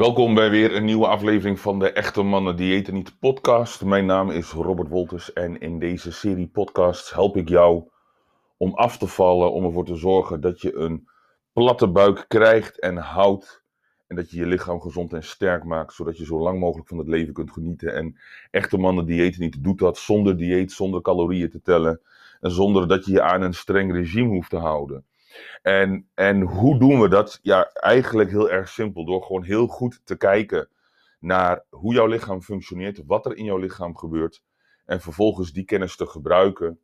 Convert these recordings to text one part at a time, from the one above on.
Welkom bij weer een nieuwe aflevering van de Echte Mannen Diëten Niet podcast. Mijn naam is Robert Wolters en in deze serie podcasts help ik jou om af te vallen, om ervoor te zorgen dat je een platte buik krijgt en houdt en dat je je lichaam gezond en sterk maakt, zodat je zo lang mogelijk van het leven kunt genieten. En Echte Mannen Diëten Niet doet dat zonder dieet, zonder calorieën te tellen en zonder dat je je aan een streng regime hoeft te houden. En, en hoe doen we dat? Ja, eigenlijk heel erg simpel. Door gewoon heel goed te kijken naar hoe jouw lichaam functioneert, wat er in jouw lichaam gebeurt. En vervolgens die kennis te gebruiken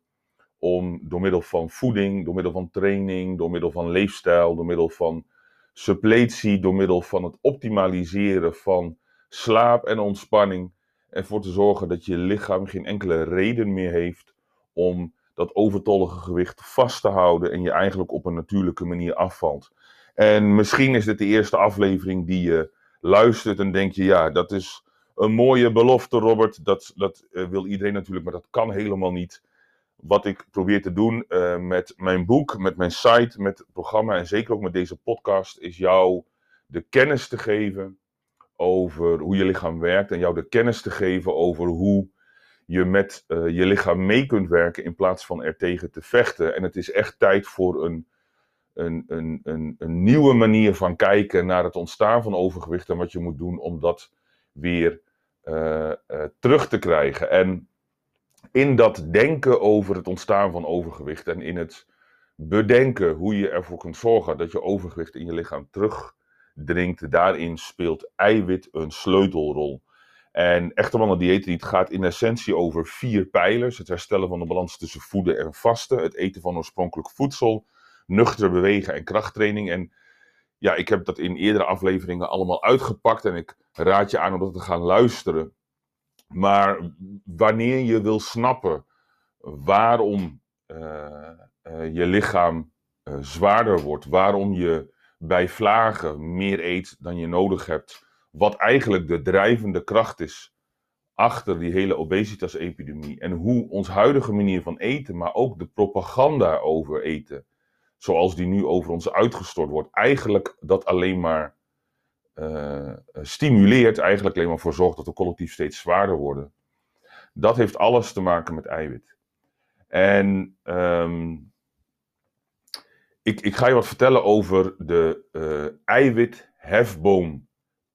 om door middel van voeding, door middel van training, door middel van leefstijl, door middel van suppletie, door middel van het optimaliseren van slaap en ontspanning, ervoor te zorgen dat je lichaam geen enkele reden meer heeft om dat overtollige gewicht vast te houden en je eigenlijk op een natuurlijke manier afvalt. En misschien is dit de eerste aflevering die je luistert en denk je, ja, dat is een mooie belofte, Robert. Dat, dat eh, wil iedereen natuurlijk, maar dat kan helemaal niet. Wat ik probeer te doen uh, met mijn boek, met mijn site, met het programma en zeker ook met deze podcast, is jou de kennis te geven over hoe je lichaam werkt en jou de kennis te geven over hoe je met uh, je lichaam mee kunt werken in plaats van er tegen te vechten. En het is echt tijd voor een, een, een, een, een nieuwe manier van kijken naar het ontstaan van overgewicht en wat je moet doen om dat weer uh, uh, terug te krijgen. En in dat denken over het ontstaan van overgewicht en in het bedenken hoe je ervoor kunt zorgen dat je overgewicht in je lichaam terugdringt, daarin speelt eiwit een sleutelrol. En echte mannen dieet gaat in essentie over vier pijlers. Het herstellen van de balans tussen voeden en vasten. Het eten van oorspronkelijk voedsel. Nuchter bewegen en krachttraining. En ja, ik heb dat in eerdere afleveringen allemaal uitgepakt. En ik raad je aan om dat te gaan luisteren. Maar wanneer je wil snappen waarom uh, uh, je lichaam uh, zwaarder wordt. Waarom je bij vlagen meer eet dan je nodig hebt wat eigenlijk de drijvende kracht is achter die hele obesitas-epidemie. En hoe ons huidige manier van eten, maar ook de propaganda over eten, zoals die nu over ons uitgestort wordt, eigenlijk dat alleen maar uh, stimuleert, eigenlijk alleen maar voor zorgt dat we collectief steeds zwaarder worden. Dat heeft alles te maken met eiwit. En um, ik, ik, ga je wat vertellen over de uh, eiwit-hefboom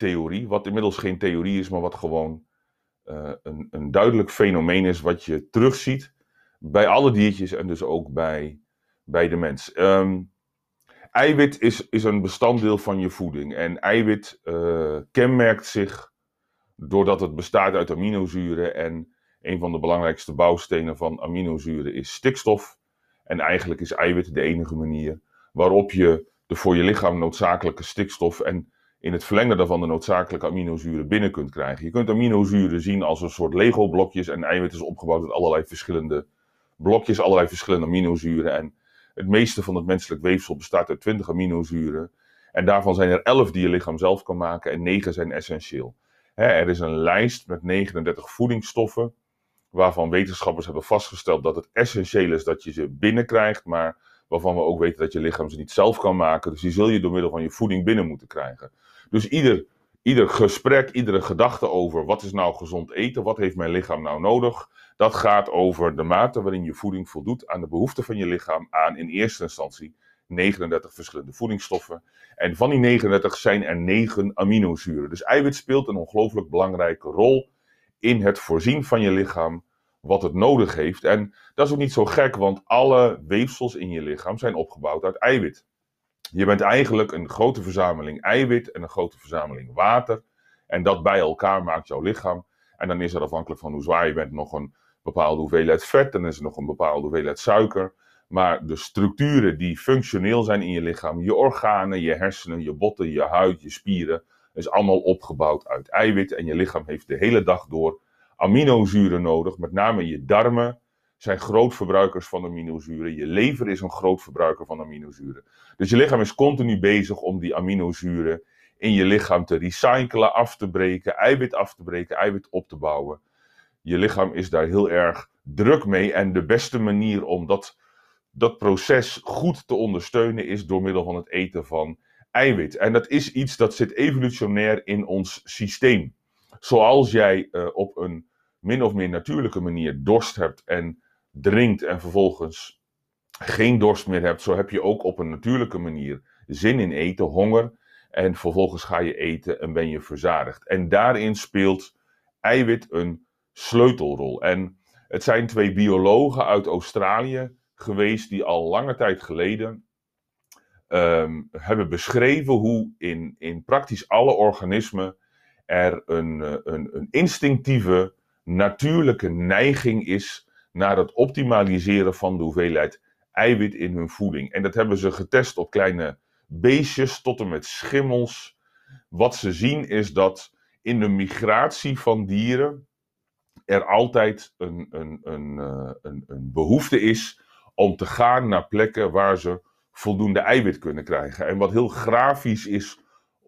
theorie, wat inmiddels geen theorie is, maar wat gewoon uh, een, een duidelijk fenomeen is wat je terugziet bij alle diertjes en dus ook bij, bij de mens. Um, eiwit is, is een bestanddeel van je voeding en eiwit uh, kenmerkt zich doordat het bestaat uit aminozuren en een van de belangrijkste bouwstenen van aminozuren is stikstof. En eigenlijk is eiwit de enige manier waarop je de voor je lichaam noodzakelijke stikstof en in het verlengde daarvan de noodzakelijke aminozuren binnen kunt krijgen. Je kunt aminozuren zien als een soort Lego-blokjes en eiwit is opgebouwd uit allerlei verschillende blokjes, allerlei verschillende aminozuren. En het meeste van het menselijk weefsel bestaat uit 20 aminozuren. En daarvan zijn er 11 die je lichaam zelf kan maken en 9 zijn essentieel. er is een lijst met 39 voedingsstoffen, waarvan wetenschappers hebben vastgesteld dat het essentieel is dat je ze binnenkrijgt, maar waarvan we ook weten dat je lichaam ze niet zelf kan maken. Dus die zul je door middel van je voeding binnen moeten krijgen. Dus ieder, ieder gesprek, iedere gedachte over wat is nou gezond eten, wat heeft mijn lichaam nou nodig, dat gaat over de mate waarin je voeding voldoet aan de behoeften van je lichaam aan in eerste instantie 39 verschillende voedingsstoffen. En van die 39 zijn er 9 aminozuren. Dus eiwit speelt een ongelooflijk belangrijke rol in het voorzien van je lichaam wat het nodig heeft. En dat is ook niet zo gek, want alle weefsels in je lichaam zijn opgebouwd uit eiwit. Je bent eigenlijk een grote verzameling eiwit en een grote verzameling water. En dat bij elkaar maakt jouw lichaam. En dan is er afhankelijk van hoe zwaar je bent nog een bepaalde hoeveelheid vet. Dan is er nog een bepaalde hoeveelheid suiker. Maar de structuren die functioneel zijn in je lichaam, je organen, je hersenen, je botten, je huid, je spieren, is allemaal opgebouwd uit eiwit. En je lichaam heeft de hele dag door aminozuren nodig. Met name je darmen zijn grootverbruikers van aminozuren. Je lever is een groot verbruiker van aminozuren. Dus je lichaam is continu bezig om die aminozuren in je lichaam te recyclen, af te breken, eiwit af te breken, eiwit op te bouwen. Je lichaam is daar heel erg druk mee en de beste manier om dat, dat proces goed te ondersteunen is door middel van het eten van eiwit. En dat is iets dat zit evolutionair in ons systeem. Zoals jij uh, op een min of meer natuurlijke manier dorst hebt en drinkt en vervolgens geen dorst meer hebt, zo heb je ook op een natuurlijke manier zin in eten, honger. En vervolgens ga je eten en ben je verzadigd. En daarin speelt eiwit een sleutelrol. En het zijn twee biologen uit Australië geweest die al lange tijd geleden um, hebben beschreven hoe in, in praktisch alle organismen er een, eh, een, een instinctieve, natuurlijke neiging is naar het optimaliseren van de hoeveelheid eiwit in hun voeding. En dat hebben ze getest op kleine beestjes tot en met schimmels. Wat ze zien is dat in de migratie van dieren er altijd een, een, een, eh, een, een behoefte is om te gaan naar plekken waar ze voldoende eiwit kunnen krijgen. En wat heel grafisch is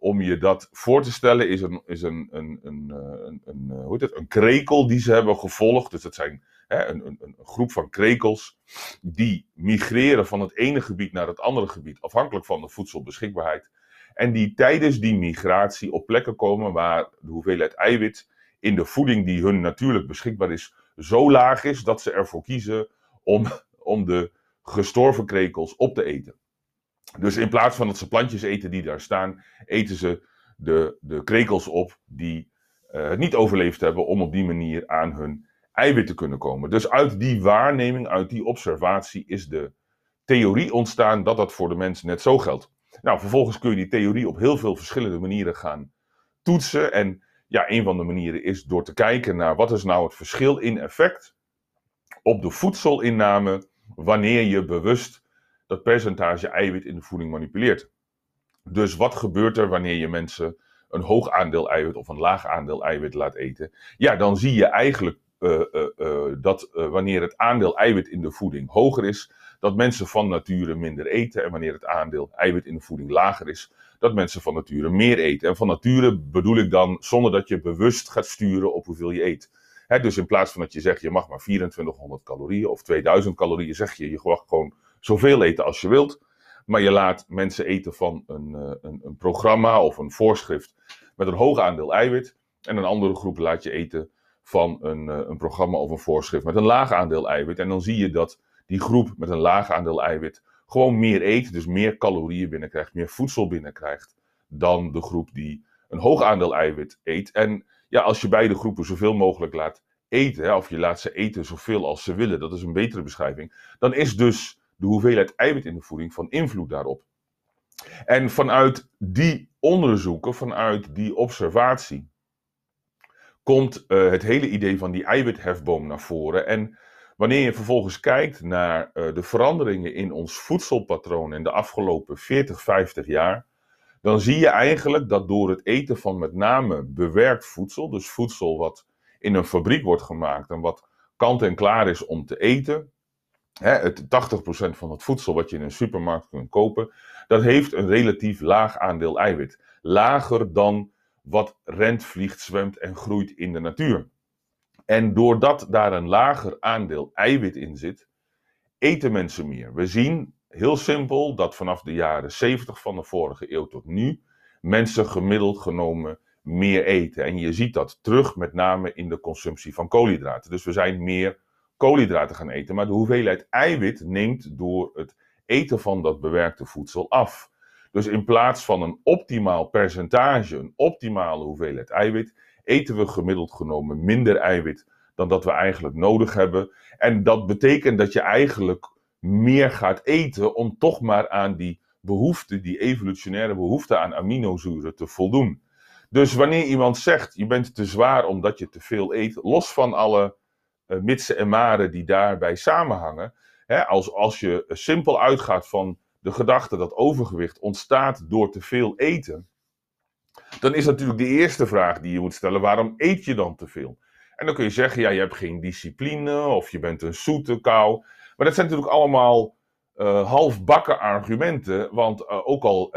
om je dat voor te stellen, is een, is een, een, een, eh, een, eh, hoe heet het, een krekel die ze hebben gevolgd. Dus dat zijn hè, een, een, een groep van krekels die migreren van het ene gebied naar het andere gebied, afhankelijk van de voedselbeschikbaarheid. En die tijdens die migratie op plekken komen waar de hoeveelheid eiwit in de voeding die hun natuurlijk beschikbaar is, zo laag is dat ze ervoor kiezen om, om de gestorven krekels op te eten. Dus in plaats van dat ze plantjes eten die daar staan, eten ze de, de krekels op die uh, het niet overleefd hebben om op die manier aan hun eiwit te kunnen komen. Dus uit die waarneming, uit die observatie is de theorie ontstaan dat dat voor de mens net zo geldt. Nou, vervolgens kun je die theorie op heel veel verschillende manieren gaan toetsen. En ja, een van de manieren is door te kijken naar wat is nou het verschil in effect op de voedselinname wanneer je bewust dat percentage eiwit in de voeding manipuleert. Dus wat gebeurt er wanneer je mensen een hoog aandeel eiwit of een laag aandeel eiwit laat eten? Ja, dan zie je eigenlijk uh, uh, uh, dat wanneer het aandeel eiwit in de voeding hoger is, dat mensen van nature minder eten. En wanneer het aandeel eiwit in de voeding lager is, dat mensen van nature meer eten. En van nature bedoel ik dan zonder dat je bewust gaat sturen op hoeveel je eet dus in plaats van dat je zegt, je mag maar 2400 calorieën of 2000 calorieën, zeg je, je mag gewoon zoveel eten als je wilt. Maar je laat mensen eten van een, eh, een, een programma of een voorschrift met een hoog aandeel eiwit. En een andere groep laat je eten van een, eh, een programma of een voorschrift met een laag aandeel eiwit. En dan zie je dat die groep met een laag aandeel eiwit gewoon meer eet, dus meer calorieën binnenkrijgt, meer voedsel binnenkrijgt dan de groep die een hoog aandeel eiwit eet. En ja, als je beide groepen zoveel mogelijk laat eten, of je laat ze eten zoveel als ze willen, dat is een betere beschrijving, dan is dus de hoeveelheid eiwit in de voeding van invloed daarop. En vanuit die onderzoeken, vanuit die observatie, komt uh, het hele idee van die eiwithefboom naar voren. En wanneer je vervolgens kijkt naar uh, de veranderingen in ons voedselpatroon in de afgelopen 40, 50 jaar, dan zie je eigenlijk dat door het eten van met name bewerkt voedsel, dus voedsel wat in een fabriek wordt gemaakt en wat kant en klaar is om te eten, hè, het 80% van het voedsel wat je in een supermarkt kunt kopen, dat heeft een relatief laag aandeel eiwit. Lager dan wat rent, vliegt, zwemt en groeit in de natuur. En doordat daar een lager aandeel eiwit in zit, eten mensen meer. We zien heel simpel dat vanaf de jaren 70 van de vorige eeuw tot nu mensen gemiddeld genomen meer eten. En je ziet dat terug met name in de consumptie van koolhydraten. Dus we zijn meer koolhydraten gaan eten, maar de hoeveelheid eiwit neemt door het eten van dat bewerkte voedsel af. Dus in plaats van een optimaal percentage, een optimale hoeveelheid eiwit, eten we gemiddeld genomen minder eiwit dan dat we eigenlijk nodig hebben. En dat betekent dat je eigenlijk meer gaat eten om toch maar aan die behoefte, die evolutionaire behoefte aan aminozuren te voldoen. Dus wanneer iemand zegt je bent te zwaar omdat je te veel eet, los van alle mitsen en maren die daarbij samenhangen, hè, als, als je simpel uitgaat van de gedachte dat overgewicht ontstaat door te veel eten, dan is natuurlijk de eerste vraag die je moet stellen: waarom eet je dan te veel? En dan kun je zeggen, ja, je hebt geen discipline of je bent een zoete kou. Maar dat zijn natuurlijk allemaal uh, halfbakken argumenten. Want uh, ook al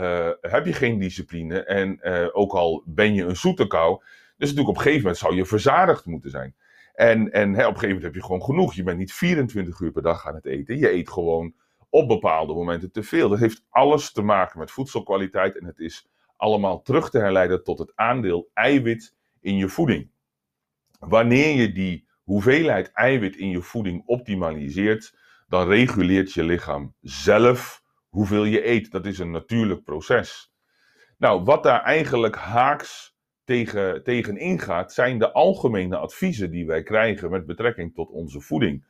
heb je geen discipline en ook al ben je een zoete kou. Dus natuurlijk op een gegeven moment zou je verzadigd moeten zijn. En, en hè, op een gegeven moment heb je gewoon genoeg. Je bent niet 24 uur per dag aan het eten. Je eet gewoon op bepaalde momenten te veel. Dat heeft alles te maken met voedselkwaliteit en het is allemaal terug te herleiden tot het aandeel eiwit in je voeding. Wanneer je die hoeveelheid eiwit in je voeding optimaliseert, dan reguleert je lichaam zelf hoeveel je eet. Dat is een natuurlijk proces. Nou, wat daar eigenlijk haaks tegen, tegen ingaat, zijn de algemene adviezen die wij krijgen met betrekking tot onze voeding.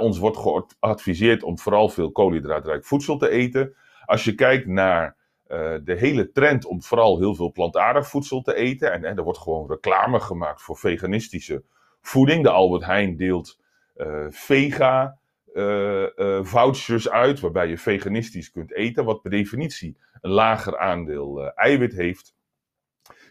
ons wordt geadviseerd om vooral veel koolhydraatrijk voedsel te eten. Als je kijkt naar uh, de hele trend om vooral heel veel plantaardig voedsel te eten, en, er wordt gewoon reclame gemaakt voor veganistische voeding. De Albert Heijn deelt uh, vega uh, vouchers uit, waarbij je veganistisch kunt eten, wat per definitie een lager aandeel eiwit heeft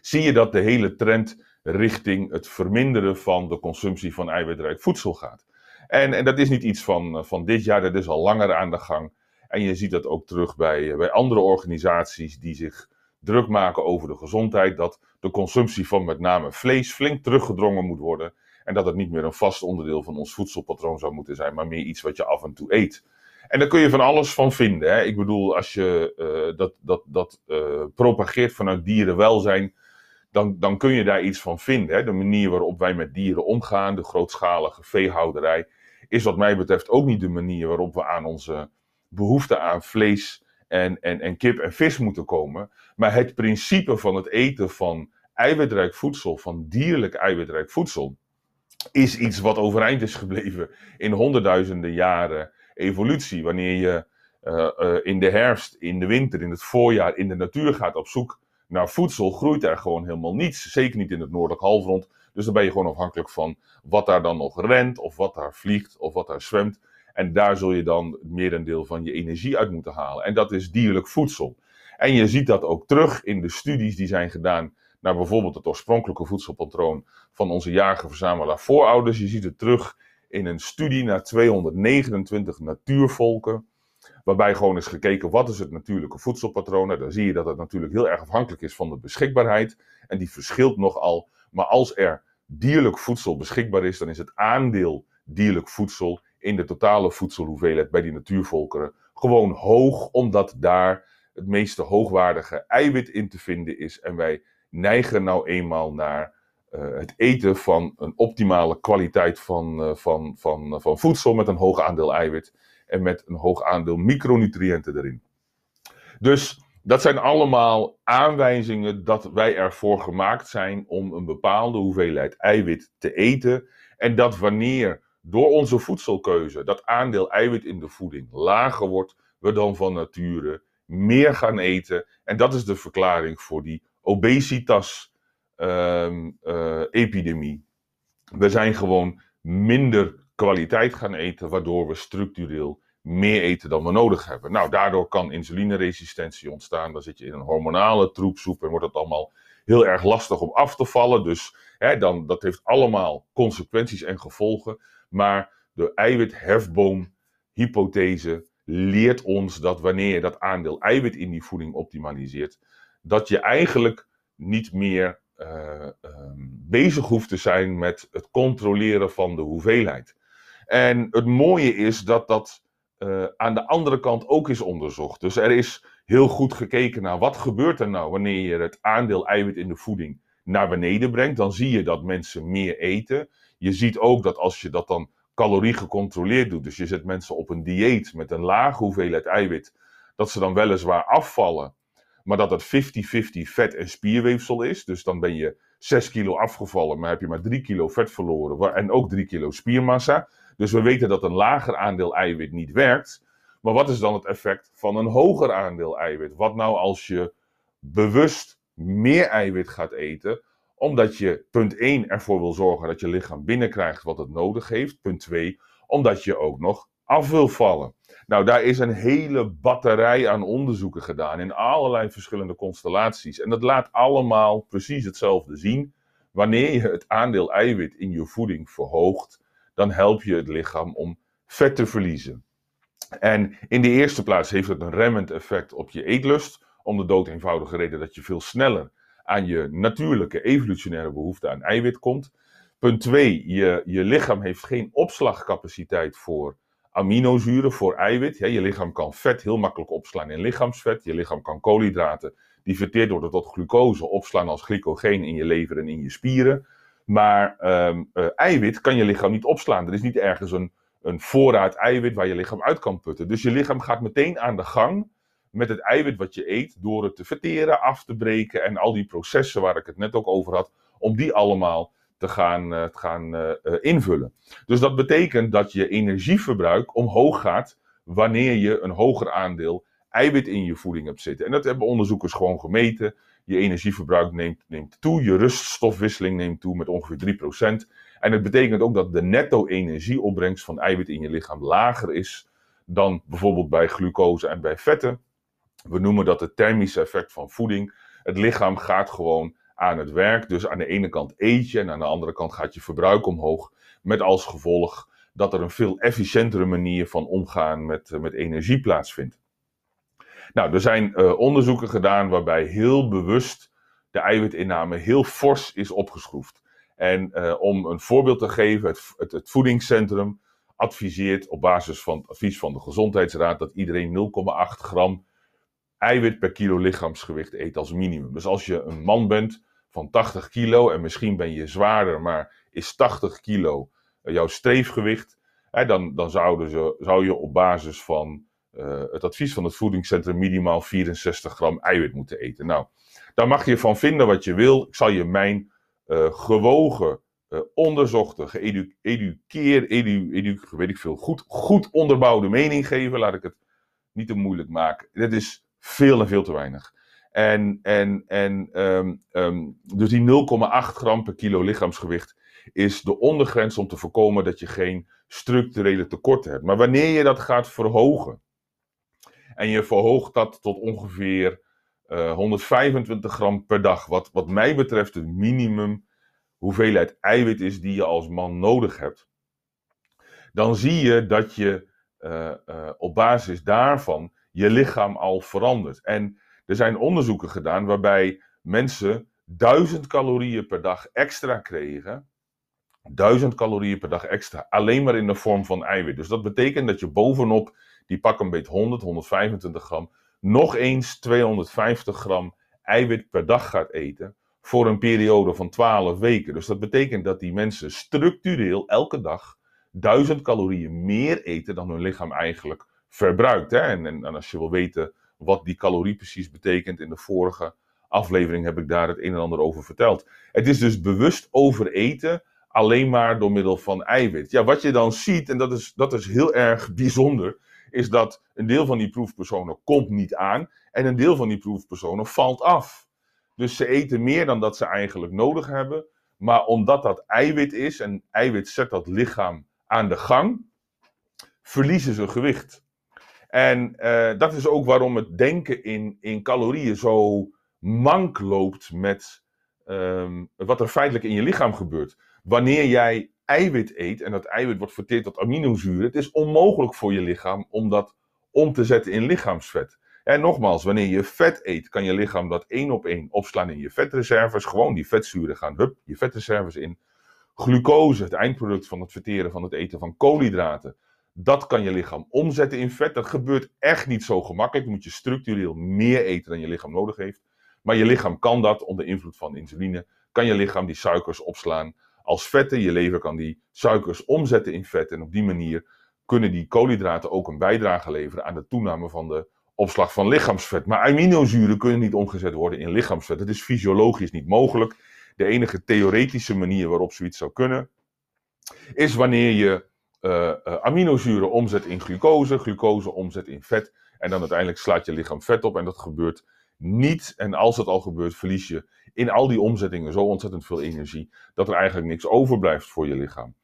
zie je dat de hele trend richting het verminderen van de consumptie van eiwitrijk voedsel gaat. En, en dat is niet iets van, eh, van dit jaar, dat is al langer aan de gang. En je ziet dat ook terug bij, eh, bij andere organisaties die zich druk maken over de gezondheid, dat de consumptie van met name vlees flink teruggedrongen moet worden. En dat het niet meer een vast onderdeel van ons voedselpatroon zou moeten zijn, maar meer iets wat je af en toe eet. En daar kun je van alles van vinden. Hè? Ik bedoel, als je uh, dat, dat, dat propageert vanuit dierenwelzijn, dan, dan kun je daar iets van vinden. Hè? De manier waarop wij met dieren omgaan, de grootschalige veehouderij, is wat mij betreft ook niet de manier waarop we aan onze behoefte aan vlees en, en, en kip en vis moeten komen. Maar het principe van het eten van eiwitrijk voedsel, van dierlijk eiwitrijk voedsel, is iets wat overeind is gebleven in honderdduizenden jaren evolutie. Wanneer je uh, uh, in de herfst, in de winter, in het voorjaar in de natuur gaat op zoek naar voedsel groeit er gewoon helemaal niets. Zeker niet in het noordelijk halfrond. Dus dan ben je gewoon afhankelijk van wat daar dan nog rent, of wat daar vliegt, of wat daar zwemt. En daar zul je dan het merendeel van je energie uit moeten halen. En dat is dierlijk voedsel. En je ziet dat ook terug in de studies die zijn gedaan naar bijvoorbeeld het oorspronkelijke voedselpatroon van onze jager-verzamelaar voorouders. Je ziet het terug in een studie naar 229 natuurvolken. Waarbij gewoon is gekeken wat is het natuurlijke voedselpatroon. Nou, dan zie je dat het natuurlijk heel erg afhankelijk is van de beschikbaarheid. En die verschilt nogal. Maar als er dierlijk voedsel beschikbaar is, dan is het aandeel dierlijk voedsel in de totale voedselhoeveelheid bij die natuurvolkeren gewoon hoog, omdat daar het meeste hoogwaardige eiwit in te vinden is. En wij neigen nou eenmaal naar uh, het eten van een optimale kwaliteit van, uh, van, van, uh, van voedsel met een hoog aandeel eiwit en met een hoog aandeel micronutriënten erin. Dus dat zijn allemaal aanwijzingen dat wij ervoor gemaakt zijn om een bepaalde hoeveelheid eiwit te eten. En dat wanneer door onze voedselkeuze dat aandeel eiwit in de voeding lager wordt, we dan van nature meer gaan eten. En dat is de verklaring voor die obesitas-epidemie. Ehm, uh, we zijn gewoon minder kwaliteit gaan eten, waardoor we structureel meer eten dan we nodig hebben. Nou, daardoor kan insulineresistentie ontstaan. Dan zit je in een hormonale troepsoep en wordt het allemaal heel erg lastig om af te vallen. Dus hè, dan, dat heeft allemaal consequenties en gevolgen. Maar de eiwithefboom-hypothese leert ons dat wanneer je dat aandeel eiwit in die voeding optimaliseert, dat je eigenlijk niet meer uh, uh, bezig hoeft te zijn met het controleren van de hoeveelheid. En het mooie is dat dat uh, aan de andere kant ook is onderzocht. Dus er is heel goed gekeken naar wat gebeurt er nou wanneer je het aandeel eiwit in de voeding naar beneden brengt. Dan zie je dat mensen meer eten. Je ziet ook dat als je dat dan calorie gecontroleerd doet, dus je zet mensen op een dieet met een lage hoeveelheid eiwit, dat ze dan weliswaar afvallen, maar dat het 50-50 vet en spierweefsel is. Dus dan ben je 6 kilo afgevallen, maar heb je maar 3 kilo vet verloren en ook 3 kilo spiermassa. Dus we weten dat een lager aandeel eiwit niet werkt. Maar wat is dan het effect van een hoger aandeel eiwit? Wat nou als je bewust meer eiwit gaat eten, omdat je punt 1 ervoor wil zorgen dat je lichaam binnenkrijgt wat het nodig heeft. Punt 2, omdat je ook nog af wil vallen. Nou, daar is een hele batterij aan onderzoeken gedaan in allerlei verschillende constellaties. En dat laat allemaal precies hetzelfde zien. Wanneer je het aandeel eiwit in je voeding verhoogt, dan help je het lichaam om vet te verliezen. En in de eerste plaats heeft het een remmend effect op je eetlust, om de dood eenvoudige reden dat je veel sneller aan je natuurlijke evolutionaire behoefte aan eiwit komt. Punt 2, je, je lichaam heeft geen opslagcapaciteit voor aminozuren voor eiwit. je lichaam kan vet heel makkelijk opslaan in lichaamsvet. Je lichaam kan koolhydraten, die verteerd worden tot glucose, opslaan als glycogeen in je lever en in je spieren. Maar ehm, eh, eiwit kan je lichaam niet opslaan. Er is niet ergens een, een voorraad eiwit waar je lichaam uit kan putten. Dus je lichaam gaat meteen aan de gang met het eiwit wat je eet, door het te verteren, af te breken en al die processen waar ik het net ook over had, om die allemaal te gaan, uh, te gaan uh, invullen. Dus dat betekent dat je energieverbruik omhoog gaat wanneer je een hoger aandeel eiwit in je voeding hebt zitten. En dat hebben onderzoekers gewoon gemeten. Je energieverbruik neemt, neemt toe, je ruststofwisseling neemt toe met ongeveer 3%. En het betekent ook dat de netto-energieopbrengst van eiwit in je lichaam lager is dan bijvoorbeeld bij glucose en bij vetten. We noemen dat het thermische effect van voeding. Het lichaam gaat gewoon aan het werk. Dus aan de ene kant eet je en aan de andere kant gaat je verbruik omhoog. Met als gevolg dat er een veel efficiëntere manier van omgaan met, met energie plaatsvindt. Nou, er zijn uh, onderzoeken gedaan waarbij heel bewust de eiwitinname heel fors is opgeschroefd. En uh, om een voorbeeld te geven, het, het, voedingscentrum adviseert op basis van het advies van de Gezondheidsraad dat iedereen 0,8 gram eiwit per kilo lichaamsgewicht eet als minimum. Dus als je een man bent van 80 kilo en misschien ben je zwaarder, maar is 80 kilo uh, jouw streefgewicht, hè, dan, dan zouden ze, zou je op basis van uh, het advies van het voedingscentrum minimaal 64 gram eiwit moeten eten. Nou, daar mag je van vinden wat je wil. Ik zal je mijn uh, gewogen, uh, onderzochte, geëduceerd, edu, weet ik veel, goed, goed onderbouwde mening geven. Laat ik het niet te moeilijk maken. Dit is veel en veel te weinig. En, en, en um, um, dus die 0,8 gram per kilo lichaamsgewicht is de ondergrens om te voorkomen dat je geen structurele tekorten hebt. Maar wanneer je dat gaat verhogen, en je verhoogt dat tot ongeveer uh, 125 gram per dag, wat, wat mij betreft het minimum hoeveelheid eiwit is die je als man nodig hebt, dan zie je dat je uh, uh, op basis daarvan je lichaam al verandert. En er zijn onderzoeken gedaan waarbij mensen 1000 calorieën per dag extra kregen. 1000 calorieën per dag extra, alleen maar in de vorm van eiwit. Dus dat betekent dat je bovenop die pak een beetje 100, 125 gram, nog eens 250 gram eiwit per dag gaat eten voor een periode van 12 weken. Dus dat betekent dat die mensen structureel elke dag 1000 calorieën meer eten dan hun lichaam eigenlijk verbruikt. Hè? En, en, als je wil weten wat die calorie precies betekent, in de vorige aflevering heb ik daar het een en ander over verteld. Het is dus bewust overeten alleen maar door middel van eiwit. Ja, wat je dan ziet, en dat is, dat is heel erg bijzonder, is dat een deel van die proefpersonen komt niet aan en een deel van die proefpersonen valt af. Dus ze eten meer dan dat ze eigenlijk nodig hebben, maar omdat dat eiwit is en eiwit zet dat lichaam aan de gang, verliezen ze gewicht. En uh, dat is ook waarom het denken in, in calorieën zo mank loopt met um, wat er feitelijk in je lichaam gebeurt. Wanneer jij eiwit eet en dat eiwit wordt verteerd tot aminozuren, het is onmogelijk voor je lichaam om dat om te zetten in lichaamsvet. En nogmaals, wanneer je vet eet, kan je lichaam dat één op één opslaan in je vetreserves. Gewoon die vetzuren gaan, hup, je vetreserves in. Glucose, het eindproduct van het verteren van het eten van koolhydraten. Dat kan je lichaam omzetten in vet. Dat gebeurt echt niet zo gemakkelijk. Dan moet je structureel meer eten dan je lichaam nodig heeft. Maar je lichaam kan dat onder invloed van insuline. Kan je lichaam die suikers opslaan als vetten. Je lever kan die suikers omzetten in vet. En op die manier kunnen die koolhydraten ook een bijdrage leveren aan de toename van de opslag van lichaamsvet. Maar aminozuren kunnen niet omgezet worden in lichaamsvet. Dat is fysiologisch niet mogelijk. De enige theoretische manier waarop zoiets zou kunnen, is wanneer je uh, uh, aminozuren omzet in glucose, glucose omzet in vet. En dan uiteindelijk slaat je lichaam vet op. En dat gebeurt niet. En als het al gebeurt, verlies je in al die omzettingen zo ontzettend veel energie dat er eigenlijk niks overblijft voor je lichaam.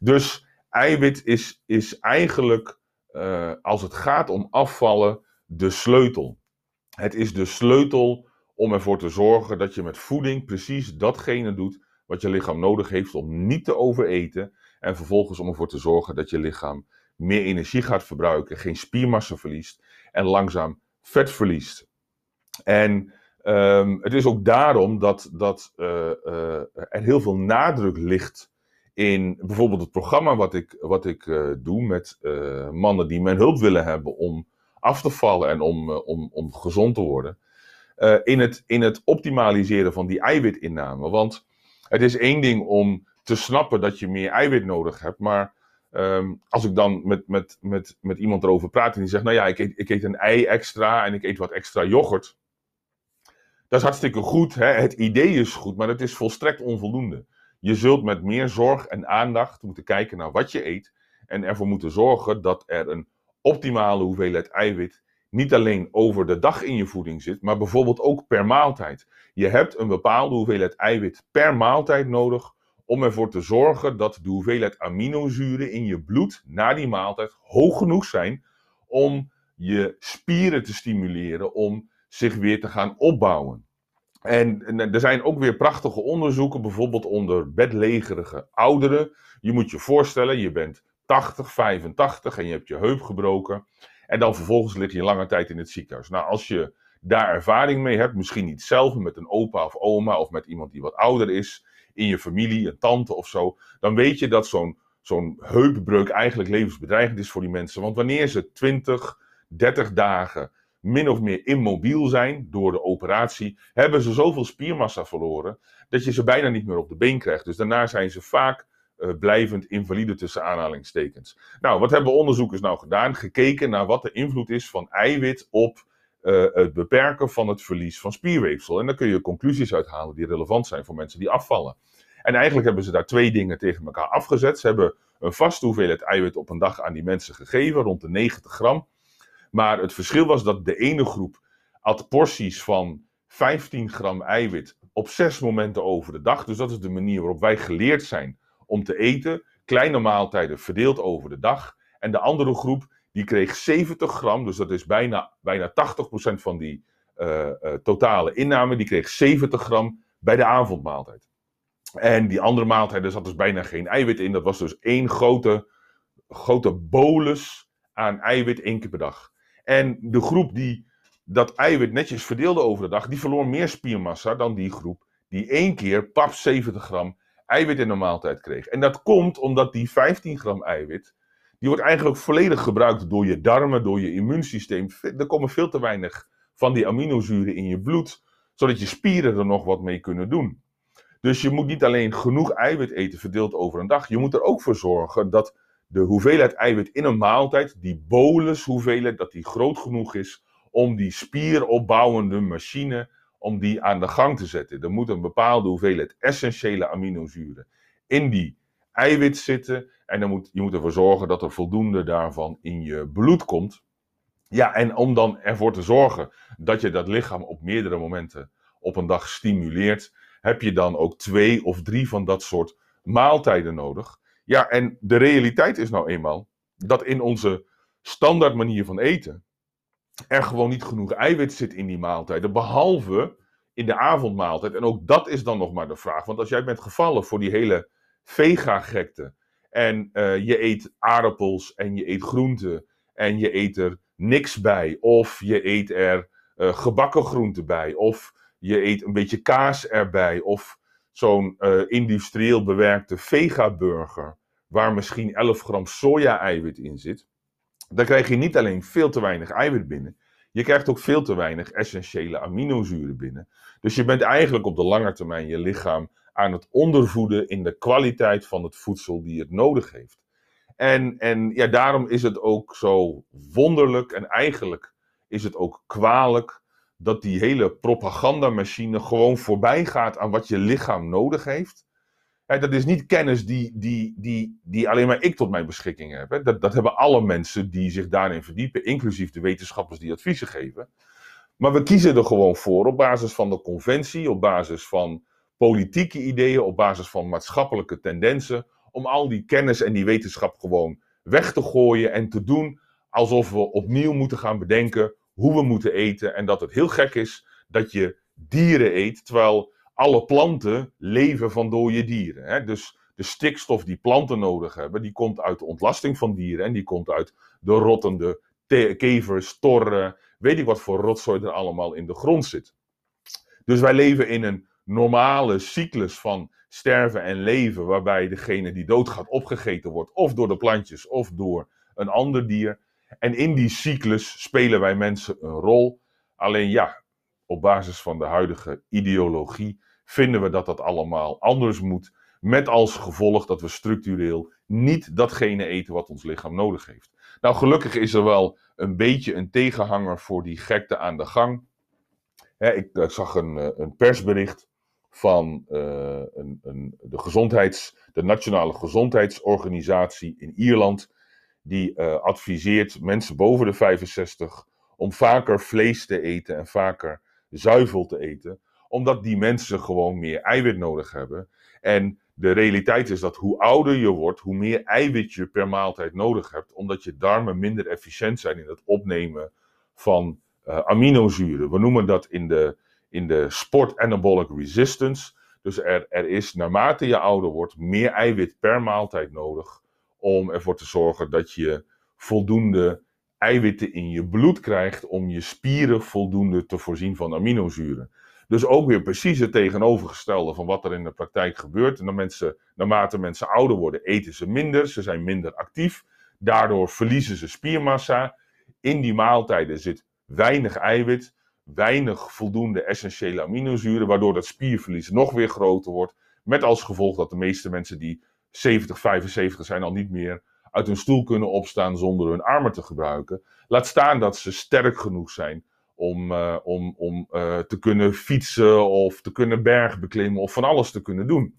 Dus eiwit is, is eigenlijk, uh, als het gaat om afvallen, de sleutel. Het is de sleutel om ervoor te zorgen dat je met voeding precies datgene doet wat je lichaam nodig heeft om niet te overeten. En vervolgens om ervoor te zorgen dat je lichaam meer energie gaat verbruiken, geen spiermassa verliest en langzaam vet verliest. En um, het is ook daarom dat, dat uh, uh, er heel veel nadruk ligt in bijvoorbeeld het programma wat ik, wat ik uh, doe met mannen die mijn hulp willen hebben om af te vallen en om, om, om gezond te worden. in, het, in het optimaliseren van die eiwitinname. Want het is één ding om te snappen dat je meer eiwit nodig hebt, maar um, als ik dan met, met, met, met iemand erover praat en die zegt, nou ja, ik eet, ik eet een ei extra en ik eet wat extra yoghurt. Dat is hartstikke goed, hè? het idee is goed, maar het is volstrekt onvoldoende. Je zult met meer zorg en aandacht moeten kijken naar wat je eet en ervoor moeten zorgen dat er een optimale hoeveelheid eiwit niet alleen over de dag in je voeding zit, maar bijvoorbeeld ook per maaltijd. Je hebt een bepaalde hoeveelheid eiwit per maaltijd nodig om ervoor te zorgen dat de hoeveelheid aminozuren in je bloed na die maaltijd hoog genoeg zijn om je spieren te stimuleren om zich weer te gaan opbouwen. En er zijn ook weer prachtige onderzoeken, bijvoorbeeld onder bedlegerige ouderen. Je moet je voorstellen, je bent 80, 85 en je hebt je heup gebroken. En dan vervolgens lig je lange tijd in het ziekenhuis. Nou, als je daar ervaring mee hebt, misschien niet zelf, met een opa of oma of met iemand die wat ouder is, in je familie, een tante of zo, dan weet je dat zo'n zo'n heupbreuk eigenlijk levensbedreigend is voor die mensen. Want wanneer ze 20, 30 dagen min of meer immobiel zijn door de operatie, hebben ze zoveel spiermassa verloren dat je ze bijna niet meer op de been krijgt. Dus daarna zijn ze vaak uh, blijvend invalide tussen aanhalingstekens. Nou, wat hebben onderzoekers nou gedaan? Gekeken naar wat de invloed is van eiwit op uh, het beperken van het verlies van spierweefsel. En dan kun je conclusies uithalen die relevant zijn voor mensen die afvallen. En eigenlijk hebben ze daar twee dingen tegen elkaar afgezet. Ze hebben een vaste hoeveelheid eiwit op een dag aan die mensen gegeven, rond de 90 gram. Maar het verschil was dat de ene groep had porties van 15 gram eiwit op zes momenten over de dag. Dus dat is de manier waarop wij geleerd zijn om te eten. Kleine maaltijden verdeeld over de dag. En de andere groep die kreeg 70 gram, dus dat is bijna, bijna 80% van die uh, uh, totale inname, die kreeg 70 gram bij de avondmaaltijd. En die andere maaltijd, er zat dus bijna geen eiwit in. Dat was dus één grote, grote bolus aan eiwit één keer per dag. En de groep die dat eiwit netjes verdeelde over de dag, die verloor meer spiermassa dan die groep die één keer pap 70 gram eiwit in de maaltijd kreeg. En dat komt omdat die 15 gram eiwit, die wordt eigenlijk volledig gebruikt door je darmen, door je immuunsysteem. Er komen veel te weinig van die aminozuren in je bloed, zodat je spieren er nog wat mee kunnen doen. Dus je moet niet alleen genoeg eiwit eten verdeeld over een dag, je moet er ook voor zorgen dat de hoeveelheid eiwit in een maaltijd, die bolus hoeveelheid, dat die groot genoeg is om die spieropbouwende machine, om die aan de gang te zetten. Er moet een bepaalde hoeveelheid essentiële aminozuren in die eiwit zitten. En dan moet, je moet ervoor zorgen dat er voldoende daarvan in je bloed komt. Ja, en om dan ervoor te zorgen dat je dat lichaam op meerdere momenten op een dag stimuleert, heb je dan ook twee of drie van dat soort maaltijden nodig. Ja, en de realiteit is nou eenmaal dat in onze standaard manier van eten er gewoon niet genoeg eiwit zit in die maaltijden, behalve in de avondmaaltijd. En ook dat is dan nog maar de vraag. Want als jij bent gevallen voor die hele vega-gekte en uh, je eet aardappels en je eet groenten en je eet er niks bij, of je eet er uh, gebakken groenten bij, of je eet een beetje kaas erbij, of zo'n uh, industrieel bewerkte vega-burger, waar misschien 11 gram soja-eiwit in zit, dan krijg je niet alleen veel te weinig eiwit binnen, je krijgt ook veel te weinig essentiële aminozuren binnen. Dus je bent eigenlijk op de lange termijn je lichaam aan het ondervoeden in de kwaliteit van het voedsel die het nodig heeft. En, en ja, daarom is het ook zo wonderlijk en eigenlijk is het ook kwalijk dat die hele propagandamachine gewoon voorbij gaat aan wat je lichaam nodig heeft. dat is niet kennis die, die, die, die alleen maar ik tot mijn beschikking heb. Dat, dat hebben alle mensen die zich daarin verdiepen, inclusief de wetenschappers die adviezen geven. Maar we kiezen er gewoon voor op basis van de conventie, op basis van politieke ideeën, op basis van maatschappelijke tendensen, om al die kennis en die wetenschap gewoon weg te gooien en te doen alsof we opnieuw moeten gaan bedenken hoe we moeten eten. En dat het heel gek is dat je dieren eet, terwijl alle planten leven van dode dieren. Hè? Dus de stikstof die planten nodig hebben, die komt uit de ontlasting van dieren en die komt uit de rottende kevers, torren, weet ik wat voor rotzooi er allemaal in de grond zit. Dus wij leven in een normale cyclus van sterven en leven, waarbij degene die doodgaat opgegeten wordt, of door de plantjes of door een ander dier. En in die cyclus spelen wij mensen een rol. Alleen ja, op basis van de huidige ideologie vinden we dat dat allemaal anders moet. Met als gevolg dat we structureel niet datgene eten wat ons lichaam nodig heeft. Nou, gelukkig is er wel een beetje een tegenhanger voor die gekte aan de gang. ik, zag een, eh, een persbericht van uh, een, een, de, gezondheids, de Nationale Gezondheidsorganisatie in Ierland. Die uh, adviseert mensen boven de 65 om vaker vlees te eten en vaker zuivel te eten. Omdat die mensen gewoon meer eiwit nodig hebben. En de realiteit is dat hoe ouder je wordt, hoe meer eiwit je per maaltijd nodig hebt. Omdat je darmen minder efficiënt zijn in het opnemen van uh, aminozuren. We noemen dat in de in de sport anabolic resistance. Dus er, er is naarmate je ouder wordt meer eiwit per maaltijd nodig om ervoor te zorgen dat je voldoende eiwitten in je bloed krijgt om je spieren voldoende te voorzien van aminozuren. Dus ook weer precies het tegenovergestelde van wat er in de praktijk gebeurt. En mensen, naarmate mensen ouder worden, eten ze minder, ze zijn minder actief. Daardoor verliezen ze spiermassa. In die maaltijden zit weinig eiwit weinig voldoende essentiële aminozuren, waardoor dat spierverlies nog weer groter wordt. Met als gevolg dat de meeste mensen die 70, 75 zijn al niet meer uit hun stoel kunnen opstaan zonder hun armen te gebruiken. Laat staan dat ze sterk genoeg zijn om, uh, om, om uh, te kunnen fietsen of te kunnen bergbeklimmen of van alles te kunnen doen.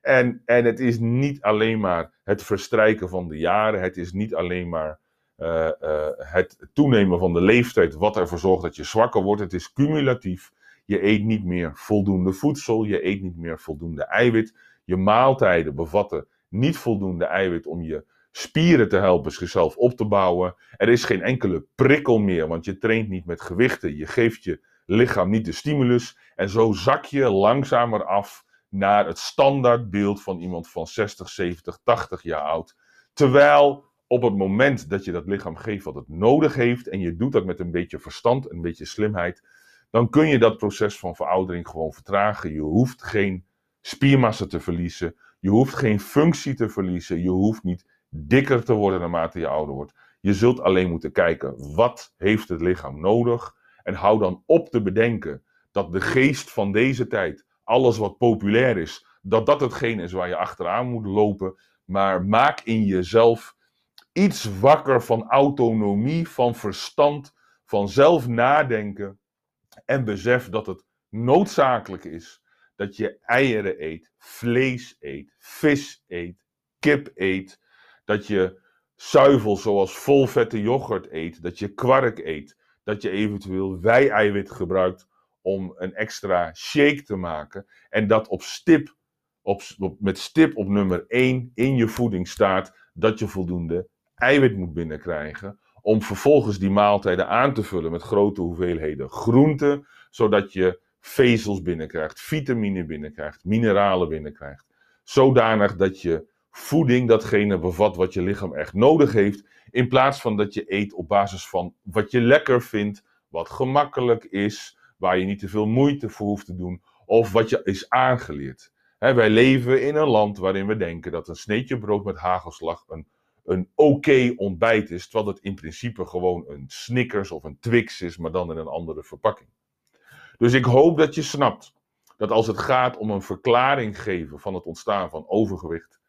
En, en het is niet alleen maar het verstrijken van de jaren, het is niet alleen maar uh, het toenemen van de leeftijd wat ervoor zorgt dat je zwakker wordt. Het is cumulatief. Je eet niet meer voldoende voedsel, je eet niet meer voldoende eiwit. Je maaltijden bevatten niet voldoende eiwit om je spieren te helpen zichzelf op te bouwen. Er is geen enkele prikkel meer, want je traint niet met gewichten. Je geeft je lichaam niet de stimulus. En zo zak je langzamer af naar het standaardbeeld van iemand van 60, 70, 80 jaar oud. Terwijl op het moment dat je dat lichaam geeft wat het nodig heeft en je doet dat met een beetje verstand, een beetje slimheid, dan kun je dat proces van veroudering gewoon vertragen. Je hoeft geen spiermassa te verliezen, je hoeft geen functie te verliezen, je hoeft niet dikker te worden naarmate je ouder wordt. Je zult alleen moeten kijken wat heeft het lichaam nodig en hou dan op te bedenken dat de geest van deze tijd, alles wat populair is, dat dat hetgeen is waar je achteraan moet lopen, maar maak in jezelf iets wakker van autonomie, van verstand, van zelf nadenken. En besef dat het noodzakelijk is dat je eieren eet, vlees eet, vis eet, kip eet. Dat je zuivel zoals volvette yoghurt eet, dat je kwark eet, dat je eventueel wei-eiwit gebruikt om een extra shake te maken. En dat op stip, op, met stip op nummer 1 in je voeding staat dat je voldoende eiwit moet binnenkrijgen. Om vervolgens die maaltijden aan te vullen met grote hoeveelheden groenten. Zodat je vezels binnenkrijgt, vitamine binnenkrijgt, mineralen binnenkrijgt. Zodanig dat je voeding datgene bevat wat je lichaam echt nodig heeft. In plaats van dat je eet op basis van wat je lekker vindt, wat gemakkelijk is, waar je niet te veel moeite voor hoeft te doen, of wat je is aangeleerd. wij leven in een land waarin we denken dat een sneetje brood met hagelslag een een oké ontbijt is, terwijl het in principe gewoon een Snickers of een Twix is, maar dan in een andere verpakking. Dus ik hoop dat je snapt dat als het gaat om een verklaring geven van het ontstaan van overgewicht,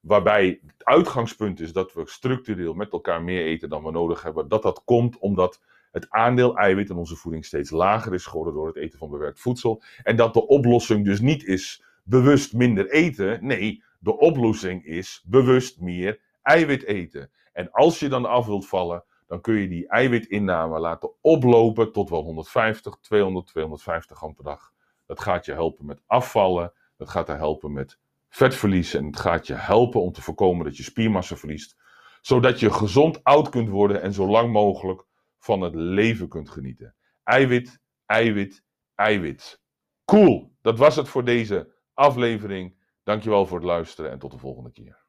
waarbij het uitgangspunt is dat we structureel met elkaar meer eten dan we nodig hebben, dat dat komt omdat het aandeel eiwit in onze voeding steeds lager is geworden door het eten van bewerkt voedsel. En dat de oplossing dus niet is bewust minder eten. Nee, de oplossing is bewust meer eiwit eten. En als je dan af wilt vallen, dan kun je die eiwitinname laten oplopen tot wel 150, 200, 250 gram per dag. Dat gaat je helpen met afvallen, dat gaat je helpen met vetverlies en het gaat je helpen om te voorkomen dat je spiermassa verliest. Zodat je gezond oud kunt worden en zo lang mogelijk van het leven kunt genieten. Eiwit, eiwit, eiwit. Cool, dat was het voor deze aflevering. Dankjewel voor het luisteren en tot de volgende keer.